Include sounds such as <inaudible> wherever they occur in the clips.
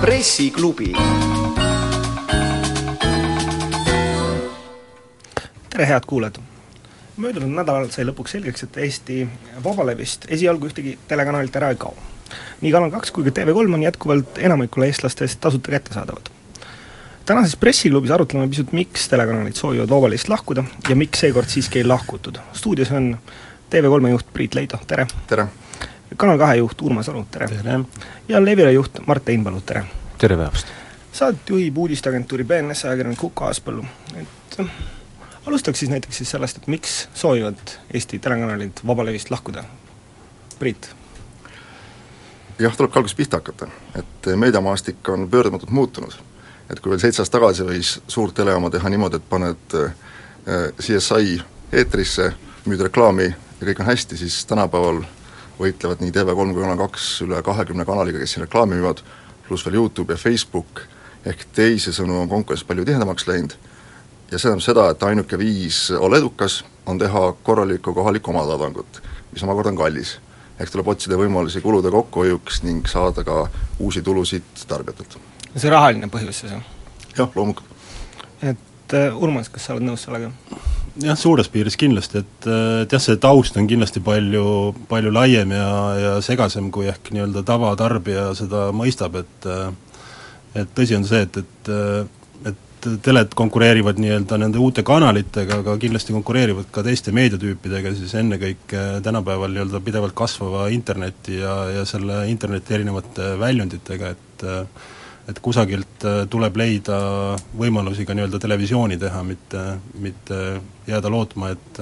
pressiklubi. tere, head kuulajad! möödunud nädalal sai lõpuks selgeks, et Eesti Vabalevist esialgu ühtegi telekanalit ära ei kao. nii Kanal kaks kui ka TV3 on jätkuvalt enamikule eestlastest tasuta kättesaadavad. Tänases pressiklubis arutleme pisut, miks telekanalid soovivad Vabalevist lahkuda ja miks seekord siiski ei lahkutud. stuudios on TV3 juht Priit Leido, tere! tere! Kanal kahe juht Urmas Aru, tere, tere.! ja Levila juht Mart Einpalu, tere! tere päevast! Saadet juhib uudisteagentuuri BNS ajakirjanik Uku Aaspõllu, et alustaks siis näiteks siis sellest, et miks soovivad Eesti telekanalid Vabalevist lahkuda? Priit? jah, tulebki algusest pihta hakata, et meediamaastik on pöördumatult muutunud. Et kui veel seitse aastat tagasi võis suurt telejaama teha niimoodi, et paned äh, CSI eetrisse, müüd reklaami ja kõik on hästi, siis tänapäeval võitlevad nii TV3 kui Kanal kaks üle kahekümne kanaliga, kes siin reklaami müüvad, pluss veel YouTube ja Facebook, ehk teisisõnu on konkurents palju tihedamaks läinud ja see tähendab seda, et ainuke viis olla edukas, on teha korralikku kohalikku omatoodangut, mis omakorda on kallis. ehk tuleb otsida võimalusi kulude kokkuhoiuks ning saada ka uusi tulusid tarbijatelt. See rahaline põhjus siis, jah? jah, loomulikult. et uh, Urmas, kas sa oled nõus sellega? jah, suures piires kindlasti, et, et jah, see taust on kindlasti palju, palju laiem ja, ja segasem, kui ehk nii-öelda tavatarbija seda mõistab, et et tõsi on see, et, et et teled konkureerivad nii-öelda nende uute kanalitega, aga kindlasti konkureerivad ka teiste meediatüüpidega, siis ennekõike tänapäeval nii-öelda pidevalt kasvava interneti ja, ja selle interneti erinevate väljunditega, et et kusagilt tuleb leida võimalusi ka nii-öelda televisiooni teha, mitte, mitte jääda lootma, et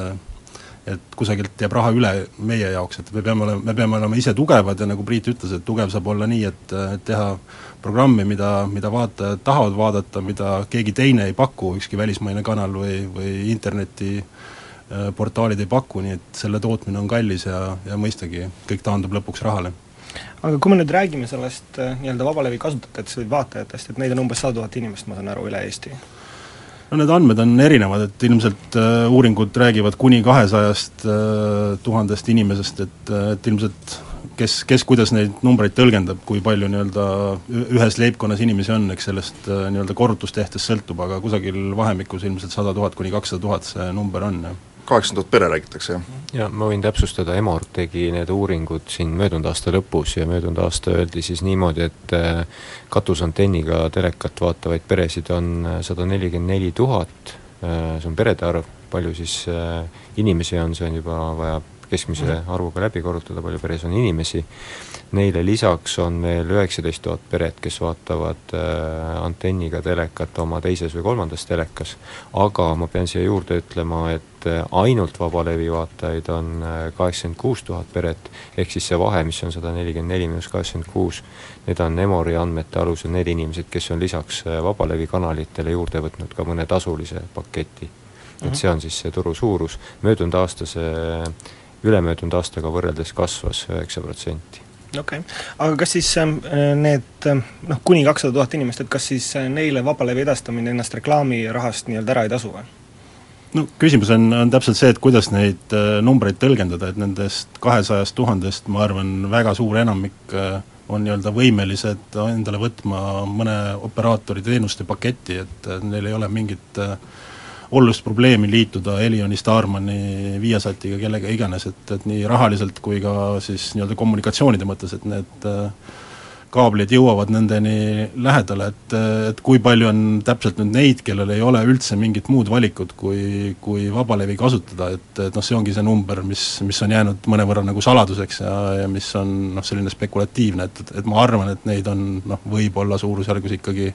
et kusagilt jääb raha üle meie jaoks, et me peame olema, me peame olema ise tugevad ja nagu Priit ütles, et tugev saab olla nii, et, et teha programmi, mida, mida vaatajad tahavad vaadata, mida keegi teine ei paku, ükski välismaine kanal või, või internetiportaalid ei paku, nii et selle tootmine on kallis ja, ja mõistagi kõik taandub lõpuks rahale aga kui me nüüd räägime sellest nii-öelda vabalevi kasutajatest või vaatajatest, et neid on umbes sada tuhat inimest, ma saan aru, üle Eesti? no need andmed on erinevad, et ilmselt uh, uuringud räägivad kuni kahesajast uh, tuhandest inimesest, et, et ilmselt kes, kes kuidas neid numbreid tõlgendab, kui palju nii-öelda ühes leibkonnas inimesi on, eks sellest äh, nii-öelda korrutustehtest sõltub, aga kusagil vahemikus ilmselt sada tuhat kuni kakssada tuhat see number on, jah. Kaheksakümmend tuhat pere räägitakse, jah? jaa, ma võin täpsustada, Emor tegi need uuringud siin möödunud aasta lõpus ja möödunud aasta öeldi siis niimoodi, et äh, katusantenniga telekat vaatavaid peresid on äh, sada nelikümmend neli tuhat, see on perede arv, palju siis inimesi on, see on juba vaja keskmise arvuga läbi korrutada, palju peres on inimesi, neile lisaks on veel üheksateist tuhat peret, kes vaatavad äh, antenniga telekat oma teises või kolmandas telekas, aga ma pean siia juurde ütlema, et äh, ainult vabalevi vaatajaid on äh, kaheksakümmend kuus tuhat peret, ehk siis see vahe, mis on sada nelikümmend neli miinus kaheksakümmend kuus, need on Emori andmete alusel need inimesed, kes on lisaks vabalevi kanalitele juurde võtnud ka mõne tasulise paketi. et mhm. see on siis see turu suurus, möödunud aasta see ülemöödunud aastaga võrreldes kasvas üheksa protsenti okei okay., aga kas siis ähm, need ähm, noh, kuni kakssada tuhat inimest, et kas siis äh, neile vabalevi edastamine ennast reklaamirahast nii-öelda ära ei tasu või? no küsimus on, on täpselt see, et kuidas neid äh, numbreid tõlgendada, et nendest kahesajast tuhandest ma arvan, väga suur enamik äh, on nii-öelda võimelised endale võtma mõne operaatori teenuste paketti, et neil ei ole mingit äh, ollust probleemi liituda Elioni, Starmani, Viasatiga, kellega iganes, et, et nii rahaliselt kui ka siis nii-öelda kommunikatsioonide mõttes, et need äh, kaablid jõuavad nendeni lähedale, et, et kui palju on täpselt nüüd neid, kellel ei ole üldse mingit muud valikut, kui, kui vabalevi kasutada, et, et noh, see ongi see number, mis, mis on jäänud mõnevõrra nagu saladuseks ja, ja mis on noh, selline spekulatiivne, et, et ma arvan, et neid on noh, võib-olla suurusjärgus ikkagi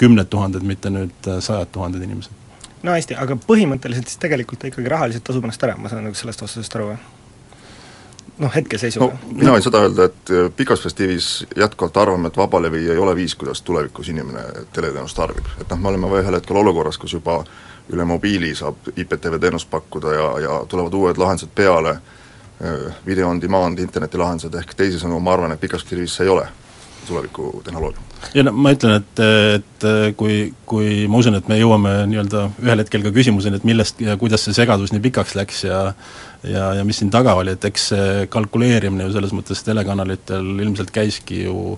kümned tuhanded, mitte nüüd sajad tuhanded inimesed no hästi, aga põhimõtteliselt siis tegelikult ta ikkagi rahaliselt tasub ennast ära, ma saan nagu sellest vastusest aru, või? noh, hetkeseisuga no,. mina võin seda öelda, et äh, pikas perspektiivis jätkuvalt arvame, et vabalevi ei ole viis, kuidas tulevikus inimene teleteenust tarbib. et noh, me oleme ühel hetkel olukorras, kus juba üle mobiili saab IPTV teenust pakkuda ja, ja tulevad uued lahendused peale, äh, video on demand, internetilahendused, ehk teisisõnu ma arvan, et pikas perspektiivis see ei ole tulevikutehnoloogia. ja no ma ütlen, et, et kui, kui ma usun, et me jõuame nii-öelda ühel hetkel ka küsimuseni, et millest ja kuidas see segadus nii pikaks läks ja ja, ja mis siin taga oli, et eks see kalkuleerimine ju selles mõttes telekanalitel ilmselt käiski ju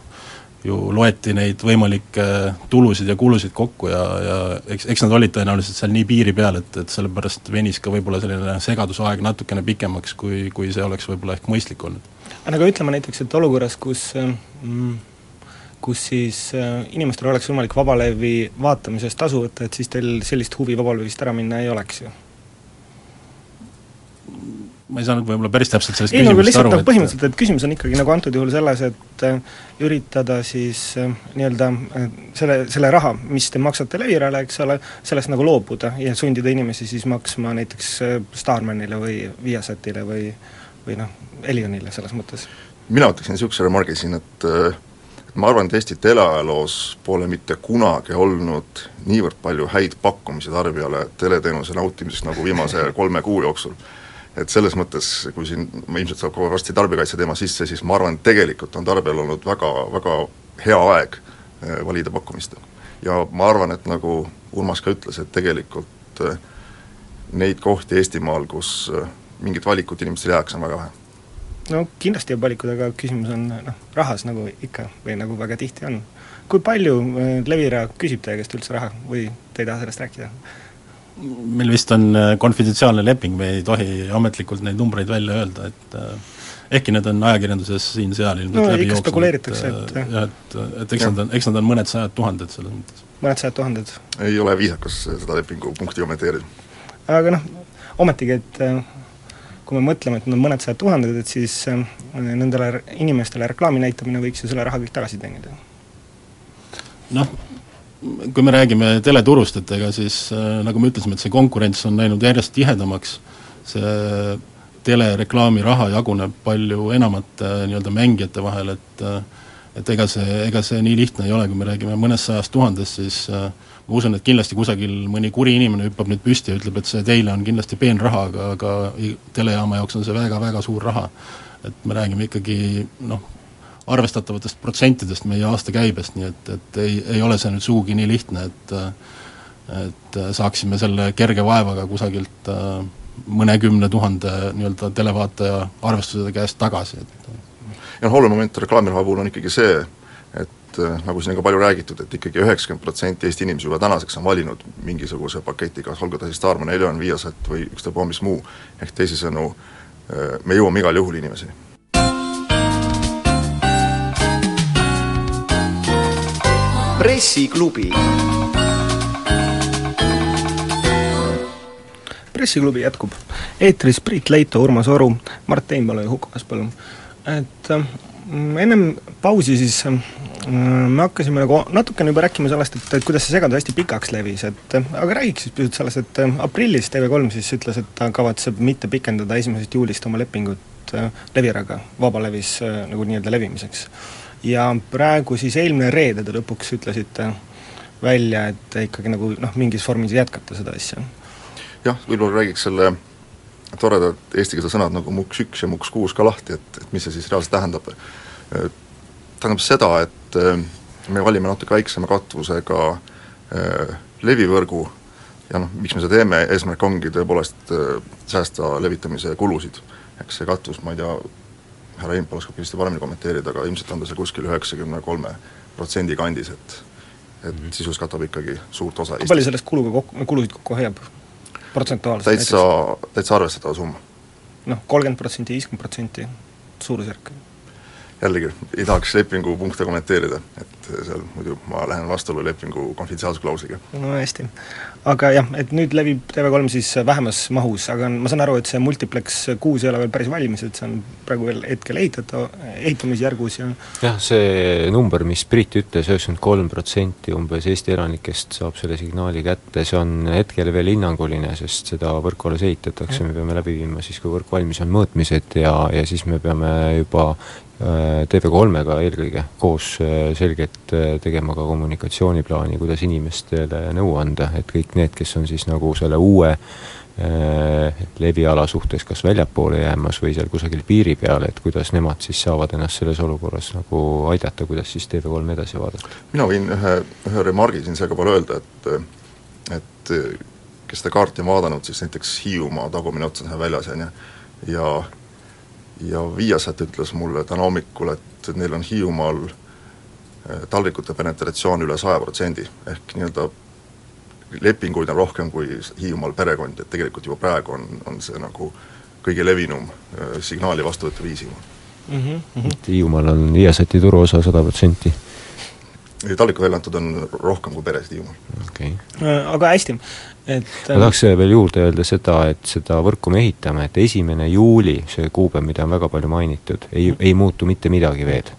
ju loeti neid võimalikke tulusid ja kulusid kokku ja, ja eks, eks nad olid tõenäoliselt seal nii piiri peal, et, et sellepärast venis ka võib-olla selline segadusaeg natukene pikemaks, kui, kui see oleks võib-olla ehk mõistlik olnud. aga ütleme näiteks, et olukorras, kus mm, kus siis äh, inimestel oleks võimalik vabalevi vaatamise eest tasu võtta, et siis teil sellist huvi vabalevist ära minna ei oleks ju ma ei saanud võib-olla päris täpselt sellest ei, küsimusest aru, et põhimõtteliselt, et küsimus on ikkagi nagu antud juhul selles, et äh, üritada siis äh, nii-öelda äh, selle, selle raha, mis te maksate Levirale, eks ole, sellest nagu loobuda ja sundida inimesi siis maksma näiteks Starmanile või Viasatile või või noh, Elionile selles mõttes. mina ütleksin niisuguse remargi siin, et et ma arvan, et Eesti teleajaloos pole mitte kunagi olnud niivõrd palju häid pakkumisi tarbijale teleteenuse nautimiseks, nagu viimase <laughs> kolme kuu jooksul et selles mõttes, kui siin, ilmselt saab kohe varsti tarbijakaitse teema sisse, siis ma arvan, et tegelikult on tarbijal olnud väga, väga hea aeg eh, valida pakkumist. ja ma arvan, et nagu Urmas ka ütles, et tegelikult eh, neid kohti Eestimaal, kus eh, mingit valikut inimestel jääks, on väga vähe. No kindlasti jääb valikuid, aga küsimus on noh, rahas, nagu ikka või nagu väga tihti on. kui palju Levira küsib teie käest üldse raha või te ei taha sellest rääkida? meil vist on äh, konfidentsiaalne leping, me ei tohi ametlikult neid numbreid välja öelda, et äh, ehkki need on ajakirjanduses siin-seal ilmselt no, läbi jooksnud, et äh, jah, et, et eks nad on, eks nad on mõned sajad tuhanded selles mõttes. mõned sajad tuhanded? ei ole viisakas seda lepingupunkti kommenteerida. aga noh, ometigi, et kui me mõtleme, et need on mõned sajad tuhanded, et siis nendele inimestele reklaami näitamine võiks ju selle raha kõik tagasi teenida. noh, kui me räägime teleturust, et ega siis äh, nagu me ütlesime, et see konkurents on läinud järjest tihedamaks, see telereklaami raha jaguneb palju enamate äh, nii-öelda mängijate vahel, et äh, et ega see, ega see nii lihtne ei ole, kui me räägime mõnest sajast tuhandest, siis äh, ma usun, et kindlasti kusagil mõni kuri inimene hüppab nüüd püsti ja ütleb, et see teile on kindlasti peenraha, aga, aga telejaama jaoks on see väga-väga suur raha. et me räägime ikkagi noh, arvestatavatest protsentidest meie aastakäibest, nii et, et ei, ei ole see nüüd sugugi nii lihtne, et et saaksime selle kerge vaevaga kusagilt äh, mõnekümne tuhande nii-öelda televaataja arvestuse käest tagasi, et ja noh, oluline moment reklaamiraha puhul on ikkagi see, et äh, nagu siin on ka palju räägitud, et ikkagi üheksakümmend protsenti Eesti inimesi juba tänaseks on valinud mingisuguse paketi, kas olgu ta siis Starman, Elion, Viasat või ükstapuha mis muu, ehk teisisõnu, äh, me jõuame igal juhul inimeseni pressiklubi. pressiklubi jätkub. eetris Priit Leito, Urmas Oru, Mart Einpalu ja Huko Aspõllu. et äh, ennem pausi siis äh, me hakkasime nagu natukene juba rääkima sellest, et, et kuidas see segadus hästi pikaks levis, et aga räägiks siis pisut sellest, et äh, aprillis TV3 siis ütles, et ta kavatseb mitte pikendada esimesest juulist oma lepingut äh, Leviraga vabalevis äh, nagu nii-öelda levimiseks ja praegu siis eelmine reede te lõpuks ütlesite välja, et ikkagi nagu noh, mingis vormis jätkata seda asja. jah, võib-olla räägiks selle toredad eestikeelsed sõnad nagu muks üks ja muks kuus ka lahti, et, et mis see siis reaalselt tähendab. tähendab seda, et äh, me valime natuke väiksema katvusega äh, levivõrgu ja noh, miks me seda teeme, eesmärk ongi tõepoolest äh, säästa levitamise kulusid. eks see katvus, ma ei tea, härra Impel oskab kindlasti paremini kommenteerida, aga ilmselt on ta seal kuskil üheksakümne kolme protsendi kandis, et et -hmm. sisus katab ikkagi suurt osa kui palju sellest kuluga kokku, kulusid kokku hoiab protsentuaalselt täitsa, täitsa arvestatav summa. noh, kolmkümmend protsenti, viiskümmend protsenti, suurusjärk jällegi ei tahaks lepingupunkte kommenteerida, et seal muidu ma lähen vastuollu lepingu konfidentsiaalsusklausliga. no hästi. Aga jah, et nüüd levib TV3 siis vähemas mahus, aga ma saan aru, et see multiplex kuus ei ole veel päris valmis, et see on praegu veel hetkel ehitata, ehitamisjärgus ja jah, see number, mis Priit ütles, üheksakümmend kolm protsenti umbes Eesti elanikest saab selle signaali kätte, see on hetkel veel hinnanguline, sest seda võrku alles ehitatakse, me peame läbi viima siis, kui võrk valmis on, mõõtmised ja, ja siis me peame juba TV3-ga eelkõige koos äh, selgelt äh, tegema ka kommunikatsiooniplaani, kuidas inimestele nõu anda, et kõik need, kes on siis nagu selle uue leviala suhtes kas väljapoole jäämas või seal kusagil piiri peal, et kuidas nemad siis saavad ennast selles olukorras nagu aidata, kuidas siis TV3 edasi vaadata? mina võin ühe, ühe remargi siin peale öelda, et et kes seda kaarti on vaadanud, siis näiteks Hiiumaa tagumine ots on väljas, on ju, ja ja Viasat ütles mulle täna hommikul, et neil on Hiiumaal talvikute penetratsioon üle saja protsendi, ehk nii-öelda lepinguid on rohkem kui Hiiumaal perekondi, et tegelikult juba praegu on, on see nagu kõige levinum äh, signaali vastuvõtu viis Hiiumaal mm. -hmm. et Hiiumaal on Viasati turuosa sada protsenti? talliku välja antud on rohkem kui peresid Hiiumaal. okei okay.. Äh, aga hästi, et ma tahaks veel juurde öelda seda, et seda võrku me ehitame, et esimene juuli, see kuupäev, mida on väga palju mainitud, ei, ei muutu mitte midagi veel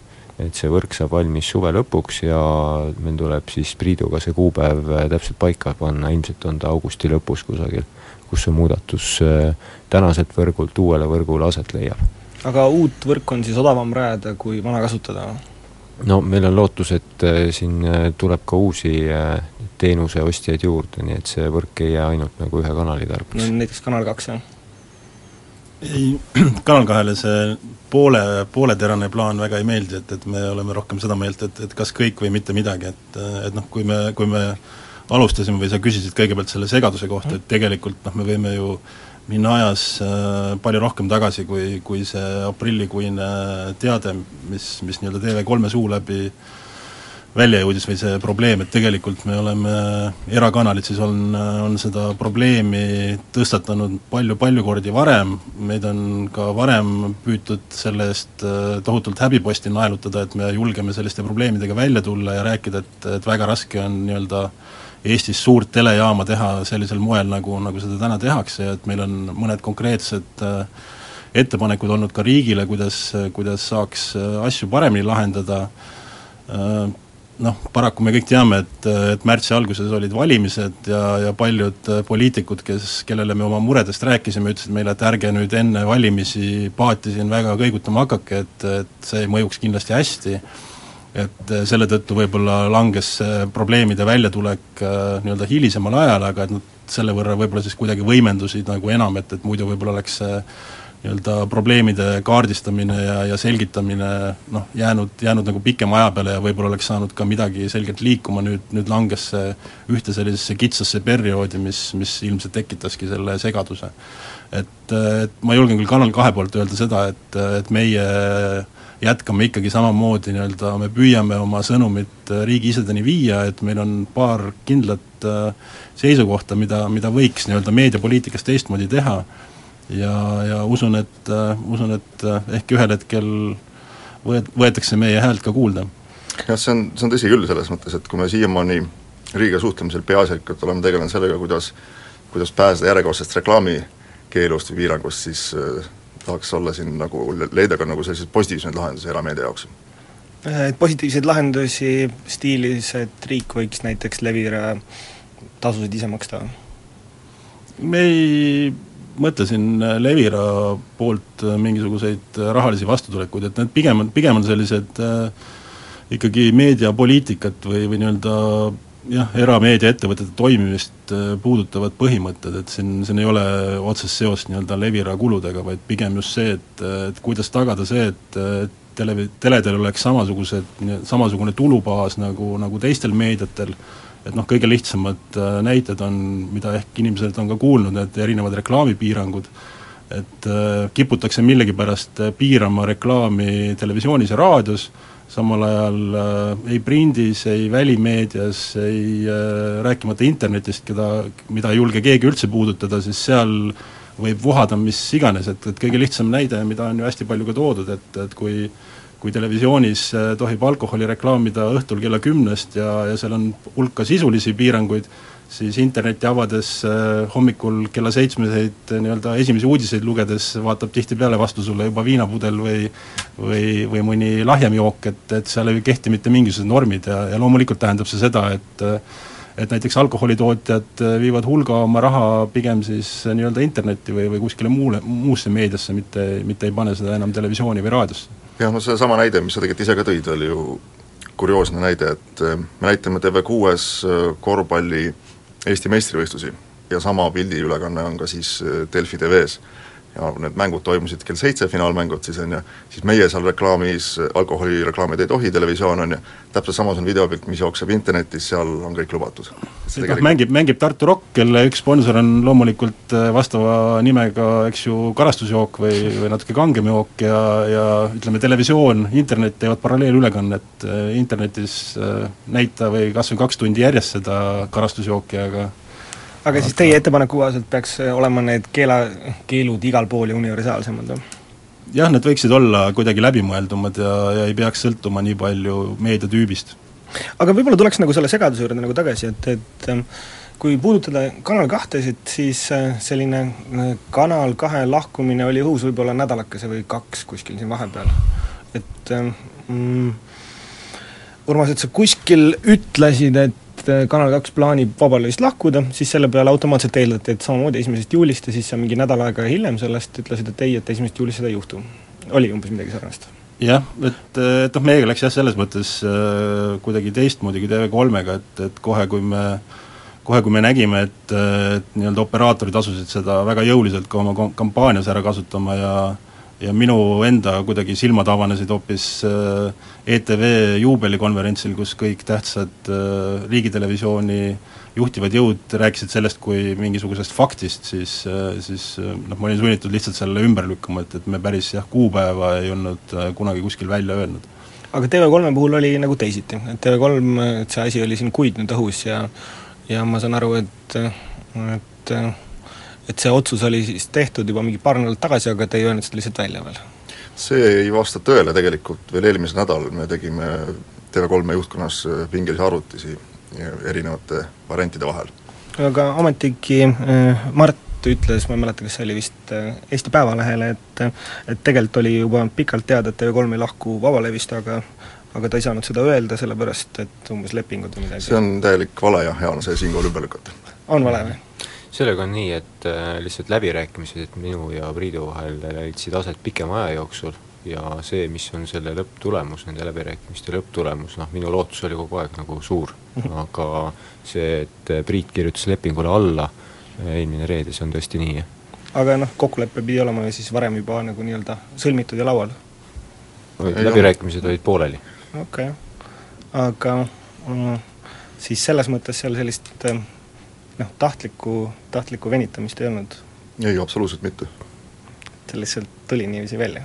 et see võrk saab valmis suve lõpuks ja meil tuleb siis Priiduga see kuupäev äh, täpselt paika panna, ilmselt on ta augusti lõpus kusagil, kus see muudatus äh, tänaselt võrgult uuele võrgule aset leiab. aga uut võrku on siis odavam rajada kui vana kasutada? no meil on lootus, et äh, siin tuleb ka uusi teenuseostjaid juurde, nii et see võrk ei jää ainult nagu ühe kanali tarbeks. no näiteks Kanal kaks, jah? ei, <clears throat> Kanal kahele see poole, pooleterane plaan väga ei meeldi, et, et me oleme rohkem seda meelt, et, et kas kõik või mitte midagi, et, et noh, kui me, kui me alustasime või sa küsisid kõigepealt selle segaduse kohta, et tegelikult noh, me võime ju minna ajas äh, palju rohkem tagasi, kui, kui see aprillikuine teade, mis, mis nii-öelda TV3 suu läbi äh, välja jõudis või see probleem, et tegelikult me oleme, erakanalid siis on, on seda probleemi tõstatanud palju-palju kordi varem, meid on ka varem püütud selle eest äh, tohutult häbiposti naelutada, et me julgeme selliste probleemidega välja tulla ja rääkida, et, et väga raske on nii-öelda Eestis suurt telejaama teha sellisel moel, nagu, nagu seda täna tehakse ja et meil on mõned konkreetsed äh, ettepanekud olnud ka riigile, kuidas, kuidas saaks äh, asju paremini lahendada, noh, paraku me kõik teame, et, et märtsi alguses olid valimised ja, ja paljud poliitikud, kes, kellele me oma muredest rääkisime, ütlesid meile, et ärge nüüd enne valimisi paati siin väga kõigutama hakake, et, et see mõjuks kindlasti hästi, et selle tõttu võib-olla langes probleemide väljatulek äh, nii-öelda hilisemal ajal, aga et nad selle võrra võib-olla siis kuidagi võimendusid nagu enam, et, et muidu võib-olla oleks see nii-öelda probleemide kaardistamine ja, ja selgitamine noh, jäänud, jäänud nagu pikema aja peale ja võib-olla oleks saanud ka midagi selgelt liikuma, nüüd, nüüd langes see ühte sellisesse kitsasse perioodi, mis, mis ilmselt tekitaski selle segaduse. et, et ma julgen küll Kanal kahe poolt öelda seda, et, et meie jätkame ikkagi samamoodi nii-öelda, me püüame oma sõnumit riigi isedeni viia, et meil on paar kindlat äh, seisukohta, mida, mida võiks nii-öelda meediapoliitikas teistmoodi teha ja, ja usun, et uh,, usun, et uh, ehk ühel hetkel võet-, võetakse meie häält ka kuulda. jah, see on, see on tõsi küll selles mõttes, et kui me siiamaani riigiga suhtlemisel peaasjalikult oleme tegelenud sellega, kuidas kuidas pääseda järjekordsest reklaamikeelust või piirangust, siis äh, tahaks olla siin nagu, leida ka nagu selliseid positiivseid lahendusi erameedia jaoks. Et positiivseid lahendusi stiilis, et riik võiks näiteks Levira tasusid ise maksta? me ei mõtlesin äh, Levira poolt äh, mingisuguseid äh, rahalisi vastutulekuid, et need pigem on, pigem on sellised äh, ikkagi meediapoliitikat või, või nii-öelda jah, erameediaettevõtete toimimist puudutavad põhimõtted, et siin, siin ei ole otsest seost nii-öelda Levira kuludega, vaid pigem just see, et, et kuidas tagada see, et, et tele, teledel oleks samasugused, samasugune tulubaas nagu, nagu teistel meediatel, et noh, kõige lihtsamad äh, näited on, mida ehk inimesed on ka kuulnud, need erinevad reklaamipiirangud, et äh, kiputakse millegipärast äh, piirama reklaami televisioonis ja raadios, samal ajal äh, ei prindis, ei välimeedias, ei äh, rääkimata internetist, keda, mida ei julge keegi üldse puudutada, siis seal võib vohada mis iganes, et, et kõige lihtsam näide, mida on ju hästi palju ka toodud, et, et kui äh, kui televisioonis äh, tohib alkoholi reklaamida õhtul kella kümnest ja, ja seal on hulka sisulisi piiranguid, siis internetti avades äh, hommikul kella seitsmeseid äh, nii-öelda esimesi uudiseid lugedes vaatab tihtipeale vastu sulle juba viinapudel või või, või mõni lahjem jook, et, et seal ei kehti mitte mingisugused normid ja, ja loomulikult tähendab see seda, et et näiteks alkoholitootjad viivad hulga oma raha pigem siis nii-öelda internetti või, või kuskile muule, muusse meediasse, mitte, mitte ei pane seda enam televisiooni või raadiosse jah, no seesama näide, mis sa tegelikult ise ka tõid, oli ju kurioosne näide, et äh, me näitame TV6-s äh, korvpalli Eesti meistrivõistlusi ja sama pildiülekanne on ka siis äh, Delfi TV-s ja need mängud toimusid kell seitse, finaalmängud siis on ju, siis meie seal reklaamis, alkoholireklaamid ei tohi, televisioon on ju, täpselt samas on videopilt, mis jookseb internetis, seal on kõik lubatud. noh, mängib, mängib Tartu Rock, kelle üks sponsor on loomulikult äh, vastava nimega, eks ju, karastusjook või, või natuke kangem jook ja, ja ütleme, televisioon, internet teevad paralleelülekannet, äh, internetis äh, näita või kas või kaks tundi järjest seda karastusjooki, aga aga siis teie ettepaneku kohaselt peaks olema need keela, keelud igal pool ja universaalsemad või? jah, need võiksid olla kuidagi läbimõeldumad ja, ja ei peaks sõltuma nii palju meediatüübist. aga võib-olla tuleks nagu selle segaduse juurde nagu tagasi, et, et ähm, kui puudutada Kanal kahtesid, siis äh, selline äh, Kanal kahe lahkumine oli õhus võib-olla nädalakese või kaks kuskil siin vahepeal. et ähm, mm, Urmas, et sa kuskil ütlesid, et et äh, Kanal kaks plaanib Vabalevist lahkuda, siis selle peale automaatselt eeldati, et samamoodi esimesest juulist ja siis sa mingi nädal aega hiljem sellest ütlesid, et ei, et esimesest juulist seda ei juhtu. oli umbes midagi sarnast? jah, et, et noh, meiega läks jah, selles mõttes äh, kuidagi teistmoodi kui TV3-ga, et, et kohe, kui me kohe, kui me nägime, et, et nii-öelda operaatorid asusid seda väga jõuliselt ka oma kampaanias ära kasutama ja ja minu enda kuidagi silmad avanesid hoopis äh, ETV juubelikonverentsil, kus kõik tähtsad äh, riigitelevisiooni juhtivad jõud rääkisid sellest kui mingisugusest faktist, siis, äh, siis noh, ma olin sunnitud lihtsalt selle ümber lükkama, et, et me päris jah, kuupäeva ei olnud kunagi kuskil välja öelnud. aga TV3 puhul oli nagu teisiti, et TV3, et see asi oli siin kuid nüüd õhus ja ja ma saan aru, et, et et see otsus oli siis tehtud juba mingi paar nädalat tagasi, aga te ei öelnud seda lihtsalt välja veel? see ei vasta tõele tegelikult, veel eelmisel nädalal me tegime TV3 juhtkonnas pingelisi arvutusi erinevate variantide vahel. aga ometigi äh, Mart ütles, ma ei mäleta, kas see oli vist äh, Eesti Päevalehele, et et tegelikult oli juba pikalt teada, et TV3 ei lahku Vabalevist, aga aga ta ei saanud seda öelda, sellepärast et umbes lepingud või midagi see on täielik vale jah, ja on see siinkohal ümber lükata. on vale või? Sellega on nii, et äh, lihtsalt läbirääkimised minu ja Priidu vahel leidsid aset pikema aja jooksul ja see, mis on selle lõpptulemus, nende läbirääkimiste lõpptulemus, noh minu lootus oli kogu aeg nagu suur, mhm. aga see, et Priit kirjutas lepingule alla eelmine reede, see on tõesti nii, jah. aga noh, kokkulepe pidi olema ju siis varem juba nagu nii-öelda sõlmitud ja laual? läbirääkimised olid pooleli. okei okay., aga mm, siis selles mõttes seal sellist äh, noh, tahtlikku, tahtlikku venitamist ei olnud? ei, absoluutselt mitte. see lihtsalt tuli niiviisi välja?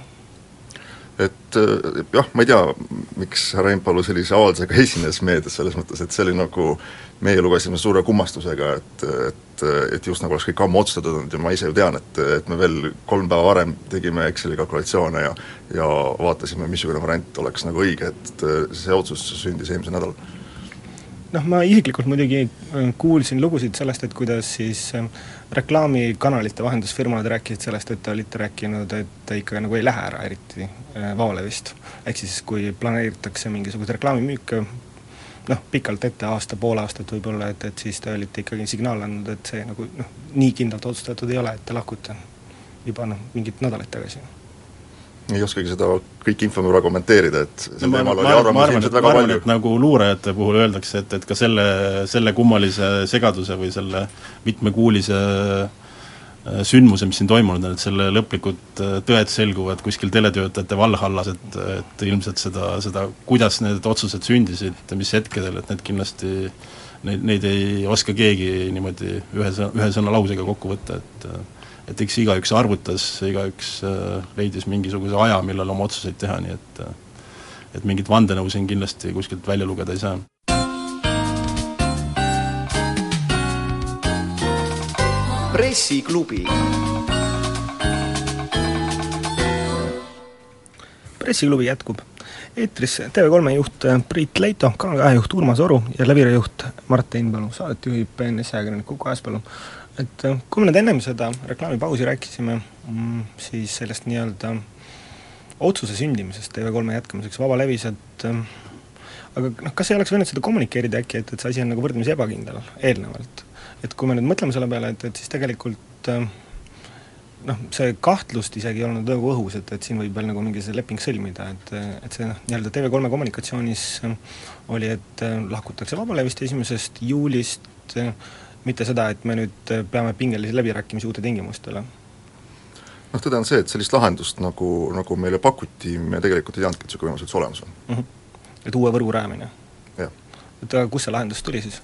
et äh, jah, ma ei tea, miks härra Impalu sellise avaldusega <laughs> esines meedias, selles mõttes, et see oli nagu, meie lugesime suure kummastusega, et, et, et just nagu oleks kõik ammu otsustatud olnud ja ma ise ju tean, et, et me veel kolm päeva varem tegime Exceli kalkulatsioone ja ja vaatasime, missugune variant oleks nagu õige, et see otsus sündis eelmisel nädalal noh, ma isiklikult muidugi äh, kuulsin lugusid sellest, et kuidas siis äh, reklaamikanalite vahendusfirmad rääkisid sellest, et te olite rääkinud, et te ikka nagu ei lähe ära eriti äh, Vaolevist. ehk siis kui planeeritakse mingisuguseid reklaamimüüke, noh, pikalt ette, aasta, pool aastat võib-olla, et, et siis te olite ikkagi signaale andnud, et see nagu noh, nii kindlalt otsustatud ei ole, et te lahkute juba noh, mingid nädalad tagasi ei oskagi seda kõiki infomüra kommenteerida, et sel teemal oli arvamusi ilmselt väga palju. nagu luurajate puhul öeldakse, et, et ka selle, selle kummalise segaduse või selle mitmekuulise äh, sündmuse, mis siin toimunud on, et selle lõplikud äh, tõed selguvad kuskil teletöötajate Valhallas, et, et ilmselt seda, seda, kuidas need otsused sündisid, mis hetkedel, et need kindlasti neid, neid ei oska keegi niimoodi ühe sõna, ühe sõna lausega kokku võtta, et äh, et eks igaüks arvutas, igaüks äh, leidis mingisuguse aja, millal oma otsuseid teha, nii et äh, et mingit vandenõu siin kindlasti kuskilt välja lugeda ei saa. pressiklubi pressiklubi jätkub. eetris TV3 juht Priit Leito, Kanal kahe juht Urmas Oru ja läbirajuht Mart Einpalu, saadet juhib BNS ajakirjanik Uku Aaspalu et äh, kui me nüüd ennem seda reklaamipausi rääkisime, mm, siis sellest nii-öelda otsuse sündimisest TV3 jätkamiseks vabalevis, et äh, aga noh, kas ei oleks võinud seda kommunikeerida äkki, et, et see asi on nagu võrdlemisi ebakindel eelnevalt? et kui me nüüd mõtleme selle peale, et, et siis tegelikult äh, noh, see kahtlust isegi ei olnud nagu õhus, et, et siin võib veel nagu mingi see leping sõlmida, et, et see noh, nii-öelda TV3 kommunikatsioonis oli, et lahkutakse Vabalevist esimesest juulist mitte seda, et me nüüd peame pingelisi läbirääkimisi uute tingimustele. noh, tõde on see, et sellist lahendust, nagu, nagu meile pakuti, me tegelikult ei teadnudki, et niisugune võimalus üldse olemas on mm. -hmm. et uue võrgu rajamine? et aga kust see lahendus tuli siis?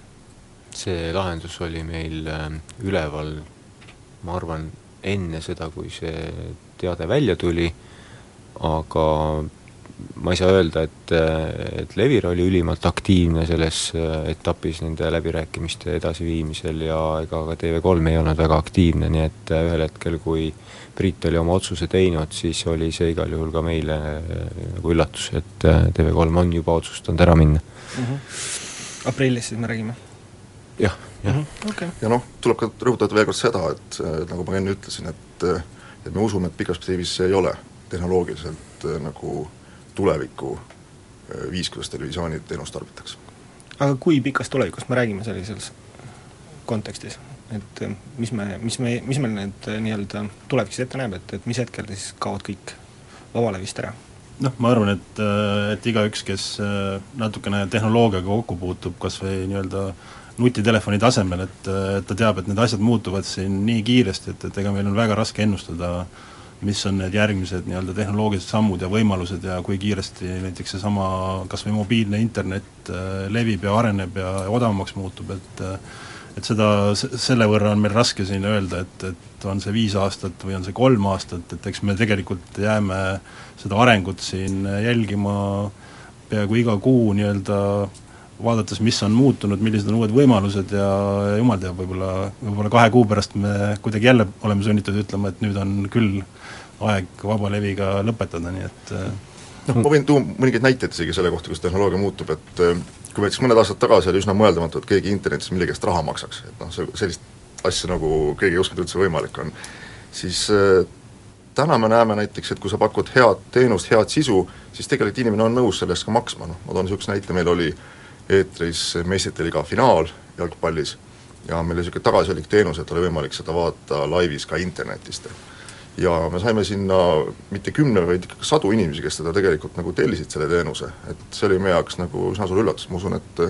see lahendus oli meil äh, üleval, ma arvan, enne seda, kui see teade välja tuli, aga ma ei saa öelda, et, et Levir oli ülimalt aktiivne selles äh, etapis nende läbirääkimiste edasiviimisel ja ega ka TV3 ei olnud väga aktiivne, nii et äh, ühel hetkel, kui Priit oli oma otsuse teinud, siis oli see igal juhul ka meile nagu üllatus, et TV3 on juba otsustanud ära minna mm. -hmm. aprillis siis me räägime? jah, jah mm. -hmm. Okay. ja noh, tuleb ka rõhutada veel kord seda, et nagu ma enne ütlesin, et et me usume, et pikas perspektiivis see ei ole tehnoloogiliselt nagu tuleviku viis, kuidas televisiooniteenust tarbitakse. aga kui pikast tulevikust me räägime sellises kontekstis? et mis me, mis me, mis meil need nii-öelda tulevik siis ette näeb, et, et mis hetkel siis kaovad kõik vabalevist ära? noh, ma arvan, et, et igaüks, kes natukene tehnoloogiaga kokku puutub, kas või nii-öelda nutitelefoni tasemel, et, et ta teab, et need asjad muutuvad siin nii kiiresti, et, et ega meil on väga raske ennustada, mis on need järgmised nii-öelda tehnoloogilised sammud ja võimalused ja kui kiiresti näiteks seesama kas või mobiilne internet äh, levib ja areneb ja odavamaks muutub, et et seda, selle võrra on meil raske siin öelda, et, et on see viis aastat või on see kolm aastat, et eks me tegelikult jääme seda arengut siin jälgima peaaegu iga kuu nii-öelda vaadates, mis on muutunud, millised on uued võimalused ja, jumal teab, võib-olla, võib-olla kahe kuu pärast me kuidagi jälle oleme sunnitud ütlema, et nüüd on küll aeg vabaleviga lõpetada, nii et äh, noh, ma võin tuua mõningaid näiteid isegi selle kohta, kuidas tehnoloogia muutub, et äh, kui näiteks mõned aastad tagasi oli üsna mõeldamatu, et keegi internetis millegi eest raha maksaks, et noh, see, sellist asja nagu keegi ei uskunud üldse võimalik on, siis äh, täna me näeme näiteks, et kui sa pakud head teenust, head sisu, siis tegelikult inimene on nõus selle eest ka maksma, noh ma toon niisuguse näite, meil oli äh, eetris meistrite liiga finaal jalgpallis. Ja meil oli niisugune tagasihoidlik teenus, et oli võimalik seda vaadata laivis ka internetist. ja me saime sinna mitte kümne, vaid ikka sadu inimesi, kes seda tegelikult nagu tellisid, selle teenuse, et see oli meie jaoks nagu üsna suur üllatus, ma usun, et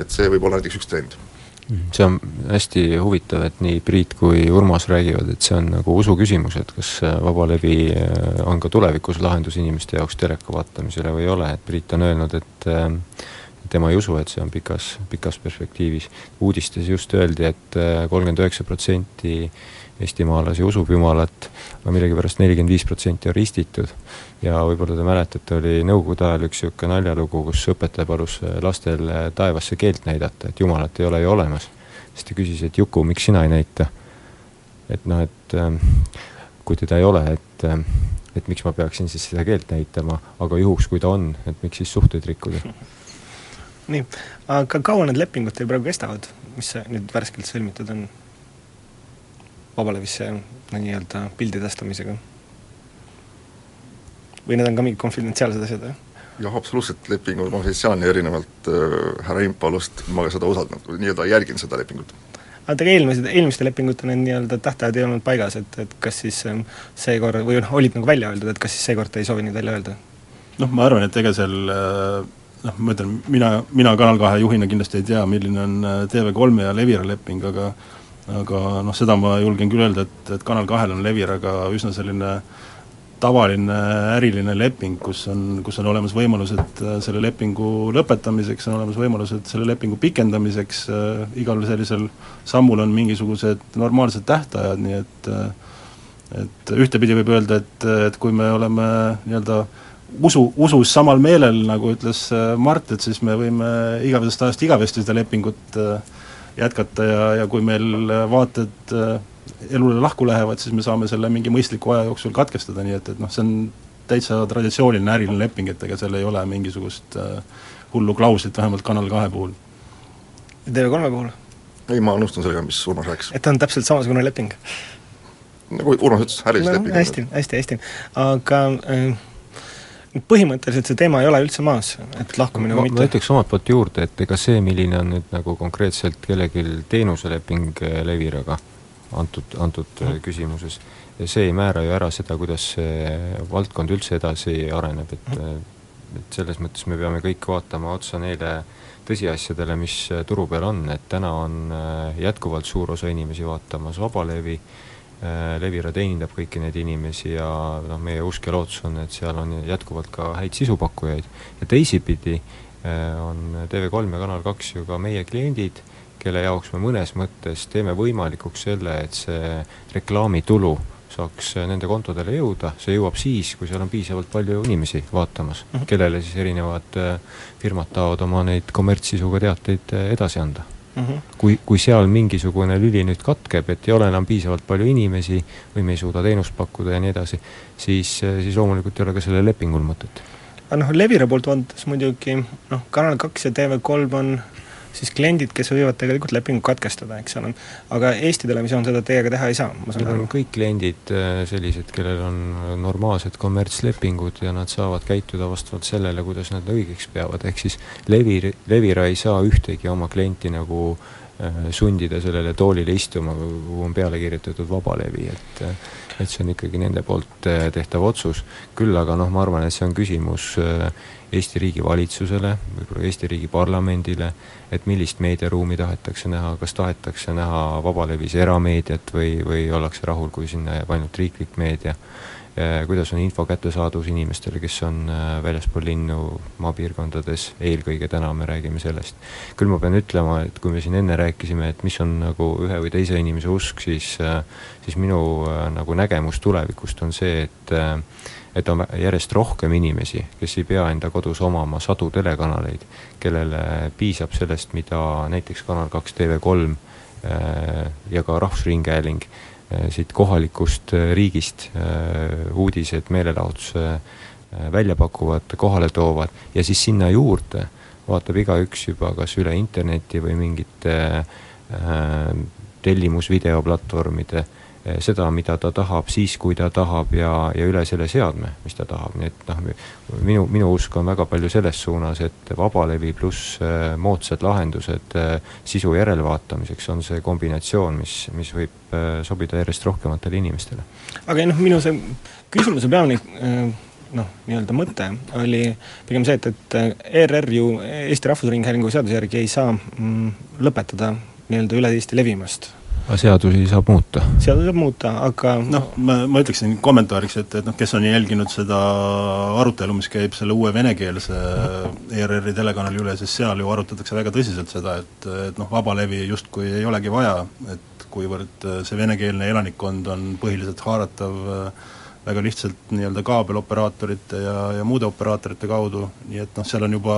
et see võib olla näiteks üks trend. See on hästi huvitav, et nii Priit kui Urmas räägivad, et see on nagu usu küsimus, et kas vabalevi on ka tulevikus lahendus inimeste jaoks teleka vaatamisele või ei ole, et Priit on öelnud, et tema ei usu, et see on pikas, pikas perspektiivis. uudistes just öeldi et, et äh, kolmkümmend üheksa protsenti eestimaalasi usub Jumalat, aga millegipärast nelikümmend viis protsenti on ristitud. ja võib-olla te mäletate, oli nõukogude ajal üks niisugune naljalugu, kus õpetaja palus äh, lastel äh, taevasse keelt näidata, et Jumalat ei ole ju olemas. siis ta küsis, et Juku, miks sina ei näita? et noh, et ähm, kui teda ei ole, et et miks ma peaksin siis seda keelt näitama, aga juhuks, kui ta on, et miks siis suhteid rikkuda nii, aga kaua need lepingud teil praegu kestavad, mis nüüd värskelt sõlmitud on vabalevisse nii-öelda pildi tõstamisega? või need on ka mingid konfidentsiaalsed asjad, või? jah, absoluutselt, leping on konfidentsiaalne, erinevalt äh, härra Impalust ma seda usaldanud, nii-öelda jälgin seda lepingut. aga te eelmised, eelmiste lepingute need nii-öelda tähtajad ei olnud paigas, et, et kas siis ähm, seekord, või noh, olid nagu välja öeldud, et kas siis seekord te ei soovi neid välja öelda? noh, ma arvan, et ega seal äh noh, ma ütlen, mina, mina Kanal kahe juhina kindlasti ei tea, milline on äh, TV3 ja Levira leping, aga aga noh, seda ma julgen küll öelda, et, et Kanal kahel on Leviraga üsna selline tavaline äriline leping, kus on, kus on olemas võimalused äh, selle lepingu lõpetamiseks, on olemas võimalused selle lepingu pikendamiseks äh,, igal sellisel sammul on mingisugused normaalsed tähtajad, nii et äh, et ühtepidi võib öelda, et, et kui me oleme nii-öelda äh, usu, usus samal meelel, nagu ütles äh, Mart, et siis me võime igavesest ajast igavesti seda lepingut äh, jätkata ja, ja kui meil äh, vaated elule lahku lähevad, siis me saame selle mingi mõistliku aja jooksul katkestada, nii et, et noh, see on täitsa traditsiooniline äriline leping, et ega seal ei ole mingisugust hullu klauslit, vähemalt Kanal kahe puhul. TV3 puhul? ei, ma nõustun sellega, mis Urmas rääkis. et ta on täpselt samasugune leping? nagu Urmas ütles, ärilised no, lepingud. hästi, hästi, hästi, aga äh, põhimõtteliselt see teema ei ole üldse maas, et lahkumine või mitte? ma ütleks omalt poolt juurde, et ega see, milline on nüüd nagu konkreetselt kellelgi teenuseleping eh, Leviraga antud, antud mm. küsimuses, see ei määra ju ära seda, kuidas see valdkond üldse edasi areneb, et mm. et selles mõttes me peame kõik vaatama otsa neile tõsiasjadele, mis turu peal on, et täna on jätkuvalt suur osa inimesi vaatamas vabalevi, Levira teenindab kõiki neid inimesi ja noh, meie usk ja lootus on, et seal on jätkuvalt ka häid sisupakkujaid. ja teisipidi on TV3 ja Kanal kaks ju ka meie kliendid, kelle jaoks me mõnes mõttes teeme võimalikuks selle, et see reklaamitulu saaks nende kontodele jõuda, see jõuab siis, kui seal on piisavalt palju inimesi vaatamas mm, -hmm. kellele siis erinevad äh, firmad tahavad oma neid kommertssisuga teateid äh, edasi anda mm. -hmm. kui, kui seal mingisugune lüli nüüd katkeb, et ei ole enam piisavalt palju inimesi või me ei suuda teenust pakkuda ja nii edasi, siis, siis loomulikult ei ole ka sellel lepingul mõtet. aga noh, Levira poolt vaadates muidugi noh, Kanal kaks ja TV3 on siis kliendid, kes võivad tegelikult lepingu katkestada, eks ole. aga Eesti Televisioon seda teiega teha ei saa, ma saan aru? kõik kliendid äh, sellised, kellel on normaalsed kommertslepingud ja nad saavad käituda vastavalt sellele, kuidas nad õigeks peavad, ehk siis Levi, Levira ei saa ühtegi oma klienti nagu äh, sundida sellele toolile istuma, kuhu on peale kirjutatud vabalevi, et äh, et see on ikkagi nende poolt tehtav otsus, küll aga noh, ma arvan, et see on küsimus Eesti riigi valitsusele, võib-olla Eesti riigi parlamendile, et millist meediaruumi tahetakse näha, kas tahetakse näha vabalevis erameediat või, või ollakse rahul, kui sinna jääb ainult riiklik meedia, kuidas on info kättesaadavus inimestele, kes on äh, väljaspool linnu, maapiirkondades, eelkõige täna me räägime sellest. küll ma pean ütlema, et kui me siin enne rääkisime, et mis on nagu ühe või teise inimese usk, siis äh, siis minu nagu nägemus tulevikust on see, et et on järjest rohkem inimesi, kes ei pea enda kodus omama sadu telekanaleid, kellele piisab sellest, mida näiteks Kanal kaks, TV3 äh, ja ka Rahvusringhääling äh, siit kohalikust äh, riigist uudised, meelelahutuse välja pakuvad, kohale toovad ja siis sinna juurde vaatab igaüks juba kas üle interneti või mingite tellimusvideoplatvormide äh, seda, mida ta tahab siis, kui ta tahab ja, ja üle selle seadme, mis ta tahab, nii et noh, minu, minu usk on väga palju selles suunas, et vabalevi pluss äh, moodsad lahendused äh, sisu järelvaatamiseks on see kombinatsioon, mis, mis võib sobida järjest rohkematele inimestele. aga noh, minu see küsimuse peamine noh, nii-öelda mõte oli pigem see, et, et ERR ju Eesti Rahvusringhäälingu seaduse järgi ei saa mm, lõpetada nii-öelda üle Eesti levimast aga seadusi saab muuta? seadusi saab muuta, aga noh, ma, ma ütleksin kommentaariks, et, et noh, kes on jälginud seda arutelu, mis käib selle uue venekeelse ERR-i telekanali üle, siis seal ju arutatakse väga tõsiselt seda, et, et noh, vabalevi justkui ei olegi vaja, et kuivõrd see venekeelne elanikkond on põhiliselt haaratav väga lihtsalt nii-öelda kaabeloperaatorite ja, ja muude operaatorite kaudu, nii et noh, seal on juba,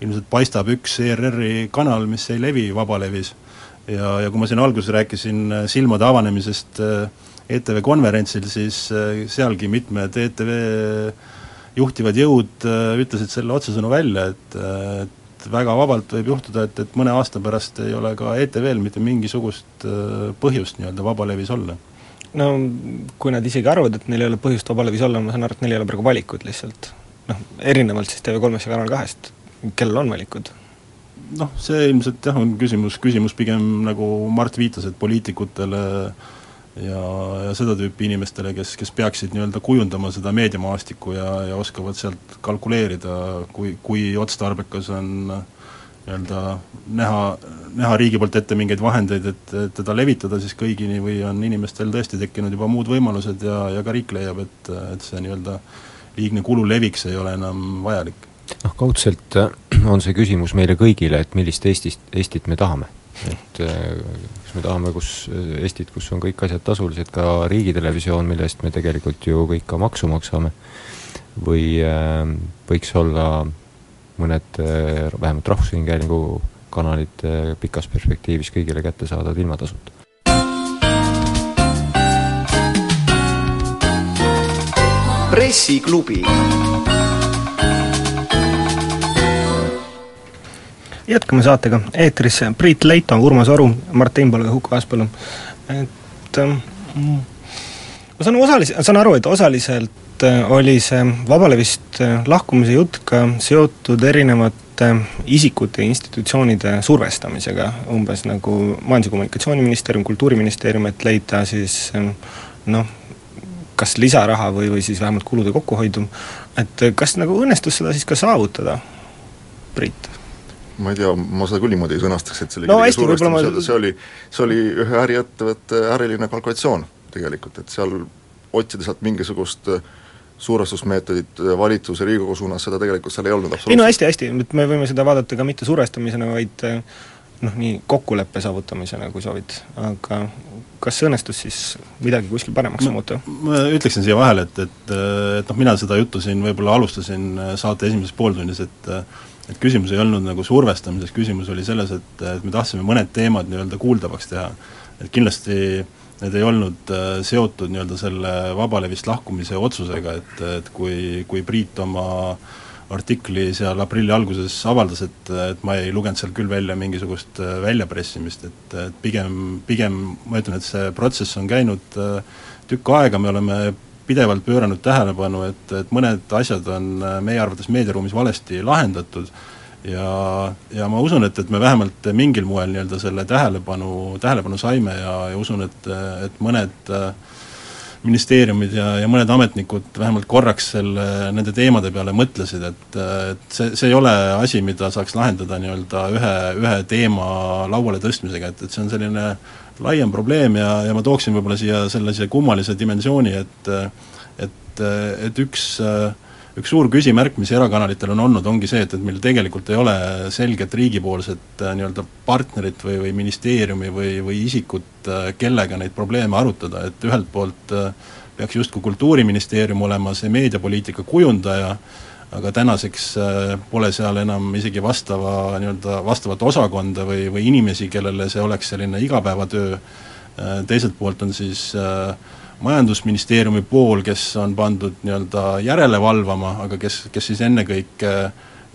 ilmselt paistab üks ERR-i kanal, mis ei levi vabalevis ja, ja kui ma siin alguses rääkisin äh, silmade avanemisest äh, ETV konverentsil, siis äh, sealgi mitmed ETV juhtivad jõud ütlesid selle otsesõnu välja, et, et väga vabalt võib juhtuda, et, et mõne aasta pärast ei ole ka ETV-l mitte mingisugust põhjust nii-öelda vabalevis olla. no kui nad isegi arvavad, et neil ei ole põhjust vabalevis olla, ma saan aru, et neil ei ole praegu valikut lihtsalt. noh, erinevalt siis TV3-st ja Kanal kahest, kellel on valikud noh, see ilmselt jah, on küsimus, küsimus pigem nagu Mart viitas, et poliitikutele ja, ja seda tüüpi inimestele, kes, kes peaksid nii-öelda kujundama seda meediamaastikku ja, ja oskavad sealt kalkuleerida, kui, kui otstarbekas on nii-öelda näha, näha riigi poolt ette mingeid vahendeid, et, et teda levitada siis kõigini või on inimestel tõesti tekkinud juba muud võimalused ja, ja ka riik leiab, et, et see nii-öelda liigne kulu leviks ei ole enam vajalik noh, kaudselt äh, on see küsimus meile kõigile, et millist Eestist, Eestit me tahame. et äh, kas me tahame, kus, äh, Eestit, kus on kõik asjad tasulised, ka riigitelevisioon, mille eest me tegelikult ju kõik ka maksu maksame, või võiks olla mõned vähemalt Rahvusringhäälingu kanalid pikas perspektiivis kõigile kättesaadavad ilma tasuta. pressiklubi jätkame saatega, eetris Priit Leito, Urmas Oru, Mart Teimpalu ja Huko Aaspõllu. et ähm, ma saan osalis-, saan aru, et osaliselt äh, oli see Vabalevist äh, lahkumise jutt ka seotud erinevate isikute ja institutsioonide survestamisega, umbes nagu Majandus- ja Kommunikatsiooniministeerium, Kultuuriministeerium, et leida siis ähm, noh, kas lisaraha või, või siis vähemalt kulude kokkuhoidu, et kas nagu õnnestus seda siis ka saavutada, Priit? Ma ei tea, ma seda küll niimoodi ei sõnastaks, et see oli No hästi, ma- see oli, see oli ühe äriettevõtte äriline kalkulatsioon tegelikult, et seal otsida sealt mingisugust äh, survestusmeetodit äh, valitsuse, Riigikogu suunas, seda tegelikult seal ei olnud ei no absoluutselt. hästi, hästi, et me võime seda vaadata ka mitte survestamisena, vaid eh, noh, nii kokkuleppe saavutamisena, kui soovid, aga kas õnnestus siis midagi kuskil paremaks Ma- muuta? ma ütleksin siia vahele, et, et et noh, mina seda juttu siin võib-olla alustasin äh, saate esimeses pooltunnis, et et küsimus ei olnud nagu survestamises, küsimus oli selles, et, et me tahtsime mõned teemad nii-öelda kuuldavaks teha. et kindlasti need ei olnud äh, seotud nii-öelda selle vabalevist lahkumise otsusega, et, et kui, kui Priit oma artikli seal aprilli alguses avaldas, et, et ma ei lugenud sealt küll välja mingisugust äh, väljapressimist, et, et pigem, pigem ma ütlen, et see protsess on käinud äh, tükk aega, me oleme pidevalt pööranud tähelepanu, et, et mõned asjad on äh, meie arvates meediaruumis valesti lahendatud. Ja, ja ma usun, et, et me vähemalt mingil moel nii-öelda selle tähelepanu, tähelepanu saime ja, ja usun, et, et mõned äh, ministeeriumid ja, ja mõned ametnikud vähemalt korraks selle, nende teemade peale mõtlesid, et, et see, see ei ole asi, mida saaks lahendada nii-öelda ühe, ühe teema lauale tõstmisega, et, et see on selline laiem probleem ja, ja ma tooksin võib-olla siia sellise kummalise dimensiooni, et et, et üks üks suur küsimärk, mis erakanalitel on olnud, ongi see, et, et meil tegelikult ei ole selget riigipoolset äh, nii-öelda partnerit või, või ministeeriumi või, või isikut, äh, kellega neid probleeme arutada, et ühelt poolt äh, peaks justkui Kultuuriministeerium olema see meediapoliitika kujundaja, aga tänaseks pole seal enam isegi vastava nii-öelda, vastavat osakonda või, või inimesi, kellele see oleks selline igapäevatöö, teiselt poolt on siis äh, majandusministeeriumi pool, kes on pandud nii-öelda järele valvama, aga kes, kes siis ennekõike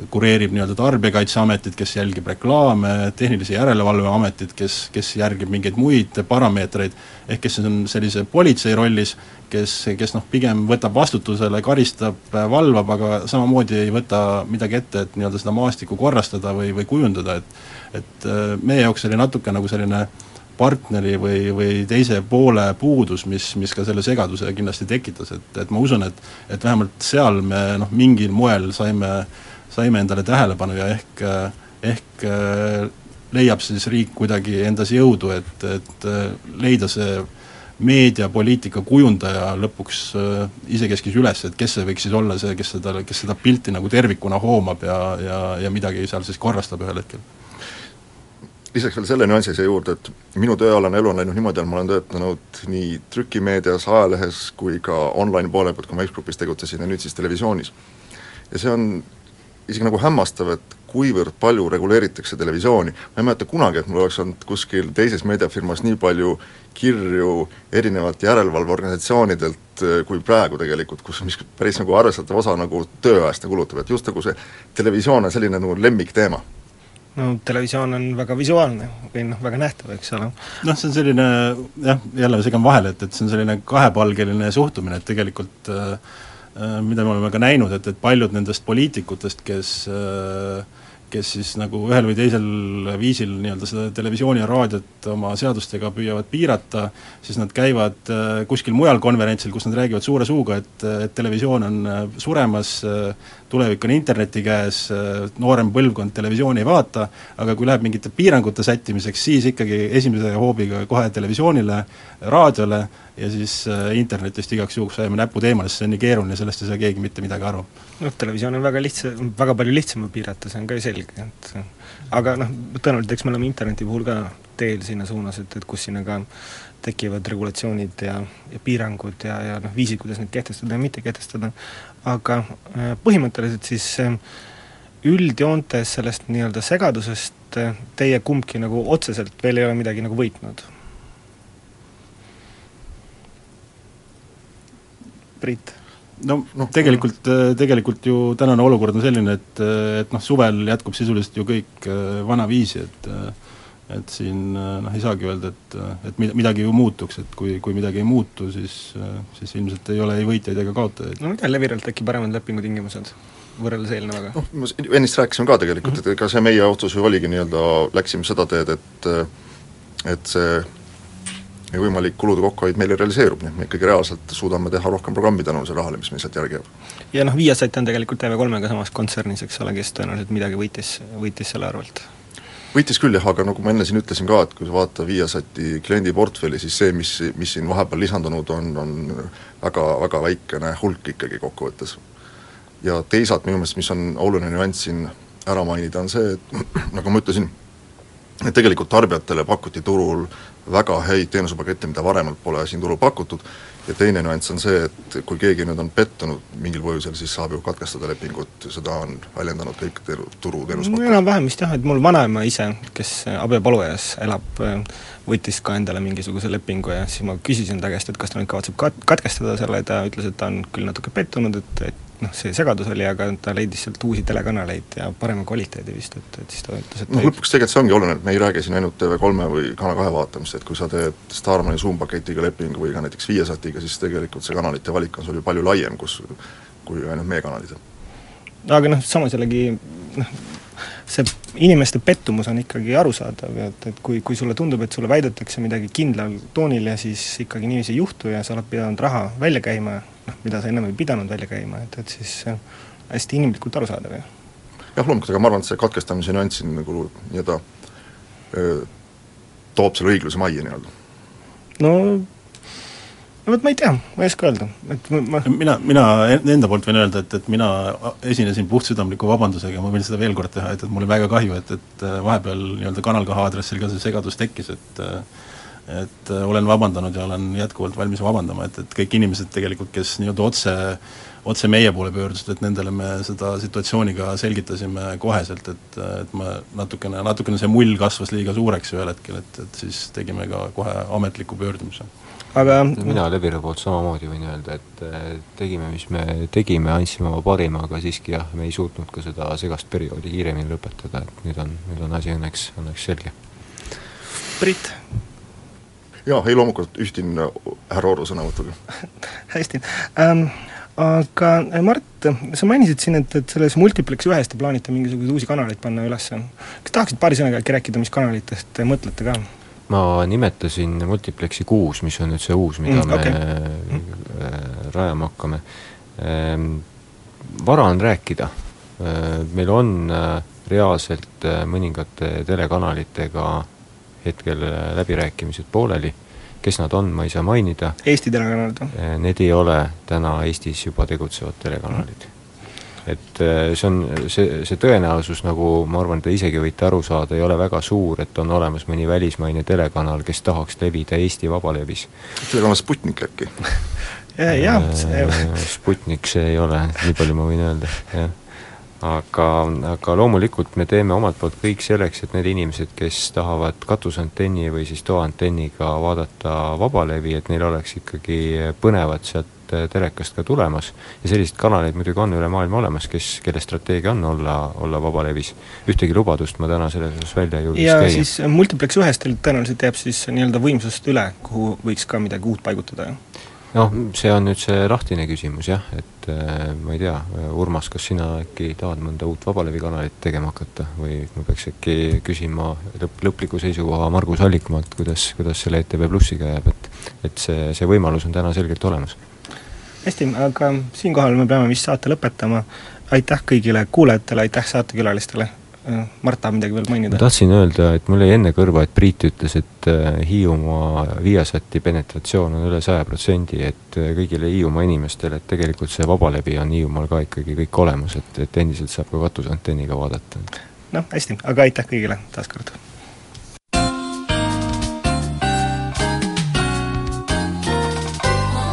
kureerib nii-öelda Tarbijakaitseametit, kes jälgib reklaame, Tehnilise Järelevalve Ametit, kes, kes järgib mingeid muid parameetreid, ehk kes on sellise politsei rollis, kes, kes noh, pigem võtab vastutusele, karistab, valvab, aga samamoodi ei võta midagi ette, et nii-öelda seda maastikku korrastada või, või kujundada, et et äh, meie jaoks oli natuke nagu selline äh, partneri või, või teise poole puudus, mis, mis ka selle segaduse kindlasti tekitas, et, et ma usun, et et vähemalt seal me noh, mingil moel saime, saime endale tähelepanu ja ehk, ehk leiab siis riik kuidagi endas jõudu, et, et leida see meediapoliitika kujundaja lõpuks isekeskis üles, et kes see võiks siis olla see, kes seda, kes seda pilti nagu tervikuna hoomab ja, ja, ja midagi seal siis korrastab ühel hetkel lisaks veel selle nüansi siia juurde, et minu tööalane elu on läinud niimoodi, et ma olen töötanud nii trükimeedias, ajalehes kui ka online poole pealt, kui ma X-Grupis tegutsesin ja nüüd siis televisioonis. ja see on isegi nagu hämmastav, et kuivõrd palju reguleeritakse televisiooni, ma ei mäleta kunagi, et mul oleks olnud kuskil teises meediafirmas nii palju kirju erinevalt järelevalveorganisatsioonidelt eh, kui praegu tegelikult, kus, mis päris nagu arvestatav osa nagu tööajast nagu kulutab, et just nagu see televisioon on selline nagu lemmikteema no televisioon on väga visuaalne või noh, väga nähtav, eks ole. noh, see on selline jah, jälle segan vahele, et, et see on selline kahepalgeline suhtumine, et tegelikult äh, äh, mida me oleme ka näinud, et, et paljud nendest poliitikutest, kes äh, kes siis nagu ühel või teisel viisil nii-öelda seda televisiooni ja raadiot oma seadustega püüavad piirata, siis nad käivad äh, kuskil mujal konverentsil, kus nad räägivad suure suuga, et, et televisioon on äh, suremas, äh, tulevik on interneti käes, noorem põlvkond televisiooni ei vaata, aga kui läheb mingite piirangute sättimiseks, siis ikkagi esimese hoobiga kohe televisioonile, raadiole ja siis internetist igaks juhuks ajame näpud eemale, sest see on nii keeruline, sellest ei saa keegi mitte midagi aru. noh, televisioon on väga lihtsa, väga palju lihtsam piirata, see on ka ju selge, et aga noh, tõenäoliselt eks me oleme interneti puhul ka teel sinna suunas, et, et kus sinna ka tekivad regulatsioonid ja, ja piirangud ja, ja noh, viisid, kuidas neid kehtestada ja mitte kehtestada, aga äh, põhimõtteliselt siis äh, üldjoontes sellest nii-öelda segadusest äh, teie kumbki nagu otseselt veel ei ole midagi nagu võitnud? Priit? no noh, tegelikult, tegelikult ju tänane olukord on selline, et, et noh, suvel jätkub sisuliselt ju kõik vanaviisi, et et siin noh, ei saagi öelda, et, et mid-, midagi ju muutuks, et kui, kui midagi ei muutu, siis, siis ilmselt ei ole ei võitjaid ega kaotajaid. no mida Leviralt äkki paremad lepingutingimused võrreldes eelnevaga? noh, ma ennist rääkisin ka tegelikult, et ega see meie otsus ju oligi nii-öelda, läksime seda teed, et et see ja võimalik kulude kokkuhoid meil realiseerub, nii et me ikkagi reaalselt suudame teha rohkem programmi tänu sellele rahale, mis meil sealt järgi jääb. ja noh, Viasat on tegelikult TV3-ga samas kontsernis, eks ole, kes tõenäoliselt midagi võitis, võitis selle arvelt võitis küll jah, aga nagu ma enne siin ütlesin ka, et kui sa vaatad Viasati kliendiportfelli, siis see, mis, mis siin vahepeal lisandunud on, on väga, väga väikene hulk ikkagi kokkuvõttes. ja teisalt minu meelest, mis on oluline nüanss siin ära mainida, on see, et <clears throat> nagu ma ütlesin, et tegelikult tarbijatele pakuti turul väga häid teenusepakette, mida varemalt pole siin turul pakutud, ja teine nüanss on see, et kui keegi nüüd on pettunud mingil põhjusel, siis saab ju katkestada lepingut, seda on väljendanud kõik teru-, turu teenuspakkujad. enam-vähem vist jah, et mul vanaema ise, kes abipalujas elab, võttis ka endale mingisuguse lepingu ja siis ma küsisin ta käest, et kas ta nüüd kavatseb kat-, katkestada selle, ta ütles, et ta on küll natuke pettunud, et, et noh, see segadus oli, aga ta leidis sealt uusi telekanaleid ja parema kvaliteedi vist, et, et siis ta ütles, et noh, lõpuks tegelikult see ongi oluline, et me ei räägi siin ainult TV3 või Kanal kahe vaatamist, et kui sa teed Starmani Zoom paketiga lepingu või ka näiteks Viasatiga, siis tegelikult see kanalite valik on sul ju palju laiem, kus kui ainult meie kanalid. aga noh, samas jällegi noh, see inimeste pettumus on ikkagi arusaadav, et, et kui, kui sulle tundub, et sulle väidetakse midagi kindlal toonil ja siis ikkagi niiviisi ei juhtu ja sa oled pidanud raha välja käima, noh, mida sa ennem ei pidanud välja käima, et, et siis on hästi inimlikult arusaadav ju. jah, loomulikult, aga ma arvan, et see katkestamise nüanss siin nagu nii-öelda toob selle õigluse majja nii-öelda. no no vot ma ei tea, ma ei oska öelda, et ma mina, mina enda poolt võin öelda, et, et mina esinesin puhtsüdamliku vabandusega, ma võin seda veel kord teha, et, et mul on väga kahju, et, et vahepeal nii-öelda Kanal kahe aadressil ka see segadus tekkis, et et olen vabandanud ja olen jätkuvalt valmis vabandama, et, et kõik inimesed tegelikult, kes nii-öelda otse otse meie poole pöördusid, et nendele me seda situatsiooni ka selgitasime koheselt, et, et ma natukene, natukene see mull kasvas liiga suureks ühel hetkel, et, et siis tegime ka kohe ametliku pöördumise aga mina Levire poolt samamoodi võin öelda, et tegime, mis me tegime, andsime oma parima, aga siiski jah, me ei suutnud ka seda segast perioodi kiiremini lõpetada, et nüüd on, nüüd on asi õnneks, õnneks selge. Priit? Jaa, ei loomulikult ühtin härra Oru sõnavõtuga <laughs> hästi ähm,, aga Mart, sa mainisid siin, et, et selles Multiplex ühes te plaanite mingisuguseid uusi kanaleid panna üles. kas tahaksid paari sõnaga äkki rääkida, mis kanalitest te mõtlete ka? ma nimetasin Multiplexi kuus, mis on nüüd see uus, mida mm, okay. me mm. rajama hakkame. Ehm, vara on rääkida, ehm, meil on äh, reaalselt äh, mõningate telekanalitega hetkel äh, läbirääkimised pooleli, kes nad on, ma ei saa mainida. Eesti telekanalid või? Need ei ole täna Eestis juba tegutsevad telekanalid mm et äh, see on, see, see tõenäosus, nagu ma arvan, te isegi võite aru saada, ei ole väga suur, et on olemas mõni välismaine telekanal, kes tahaks levida Eesti vabalevis. telekanal Sputnik äkki <laughs> jah, äh, Sputnik see ei ole, nii palju ma võin öelda, jah. Aga, aga loomulikult me teeme omalt poolt kõik selleks, et need inimesed, kes tahavad katusantenni või siis toaantenniga vaadata vabalevi, et neil oleks ikkagi põnevad sealt telekast ka tulemas ja selliseid kanaleid muidugi on üle maailma olemas, kes, kelle strateegia on olla, olla vabalevis. ühtegi lubadust ma täna selles osas välja ei julgeks ja käia. siis äh, Multiplex ühest teil tõenäoliselt jääb siis nii-öelda võimsust üle, kuhu võiks ka midagi uut paigutada, jah? noh, see on nüüd see lahtine küsimus jah, et äh, ma ei tea, Urmas, kas sina äkki tahad mõnda uut vabalevikanalit tegema hakata või ma peaks äkki küsima lõpp, lõpliku seisukoha Margus Allikmaalt, kuidas, kuidas selle ETV Plussiga jääb, et et see, see võimalus on täna selgelt olemas? Hästi, aga siinkohal me peame vist saate lõpetama, aitäh kõigile kuulajatele, aitäh saatekülalistele, Mart tahab midagi veel mainida? ma tahtsin öelda, et mul jäi enne kõrva, et Priit ütles, et äh, Hiiumaa Viasati penetratsioon on üle saja protsendi, et äh, kõigile Hiiumaa inimestele, et tegelikult see vabalevi on Hiiumaal ka ikkagi kõik olemas, et, et endiselt saab ka katusantenniga vaadata. noh, hästi, aga aitäh kõigile taas kord!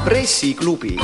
pressiklubi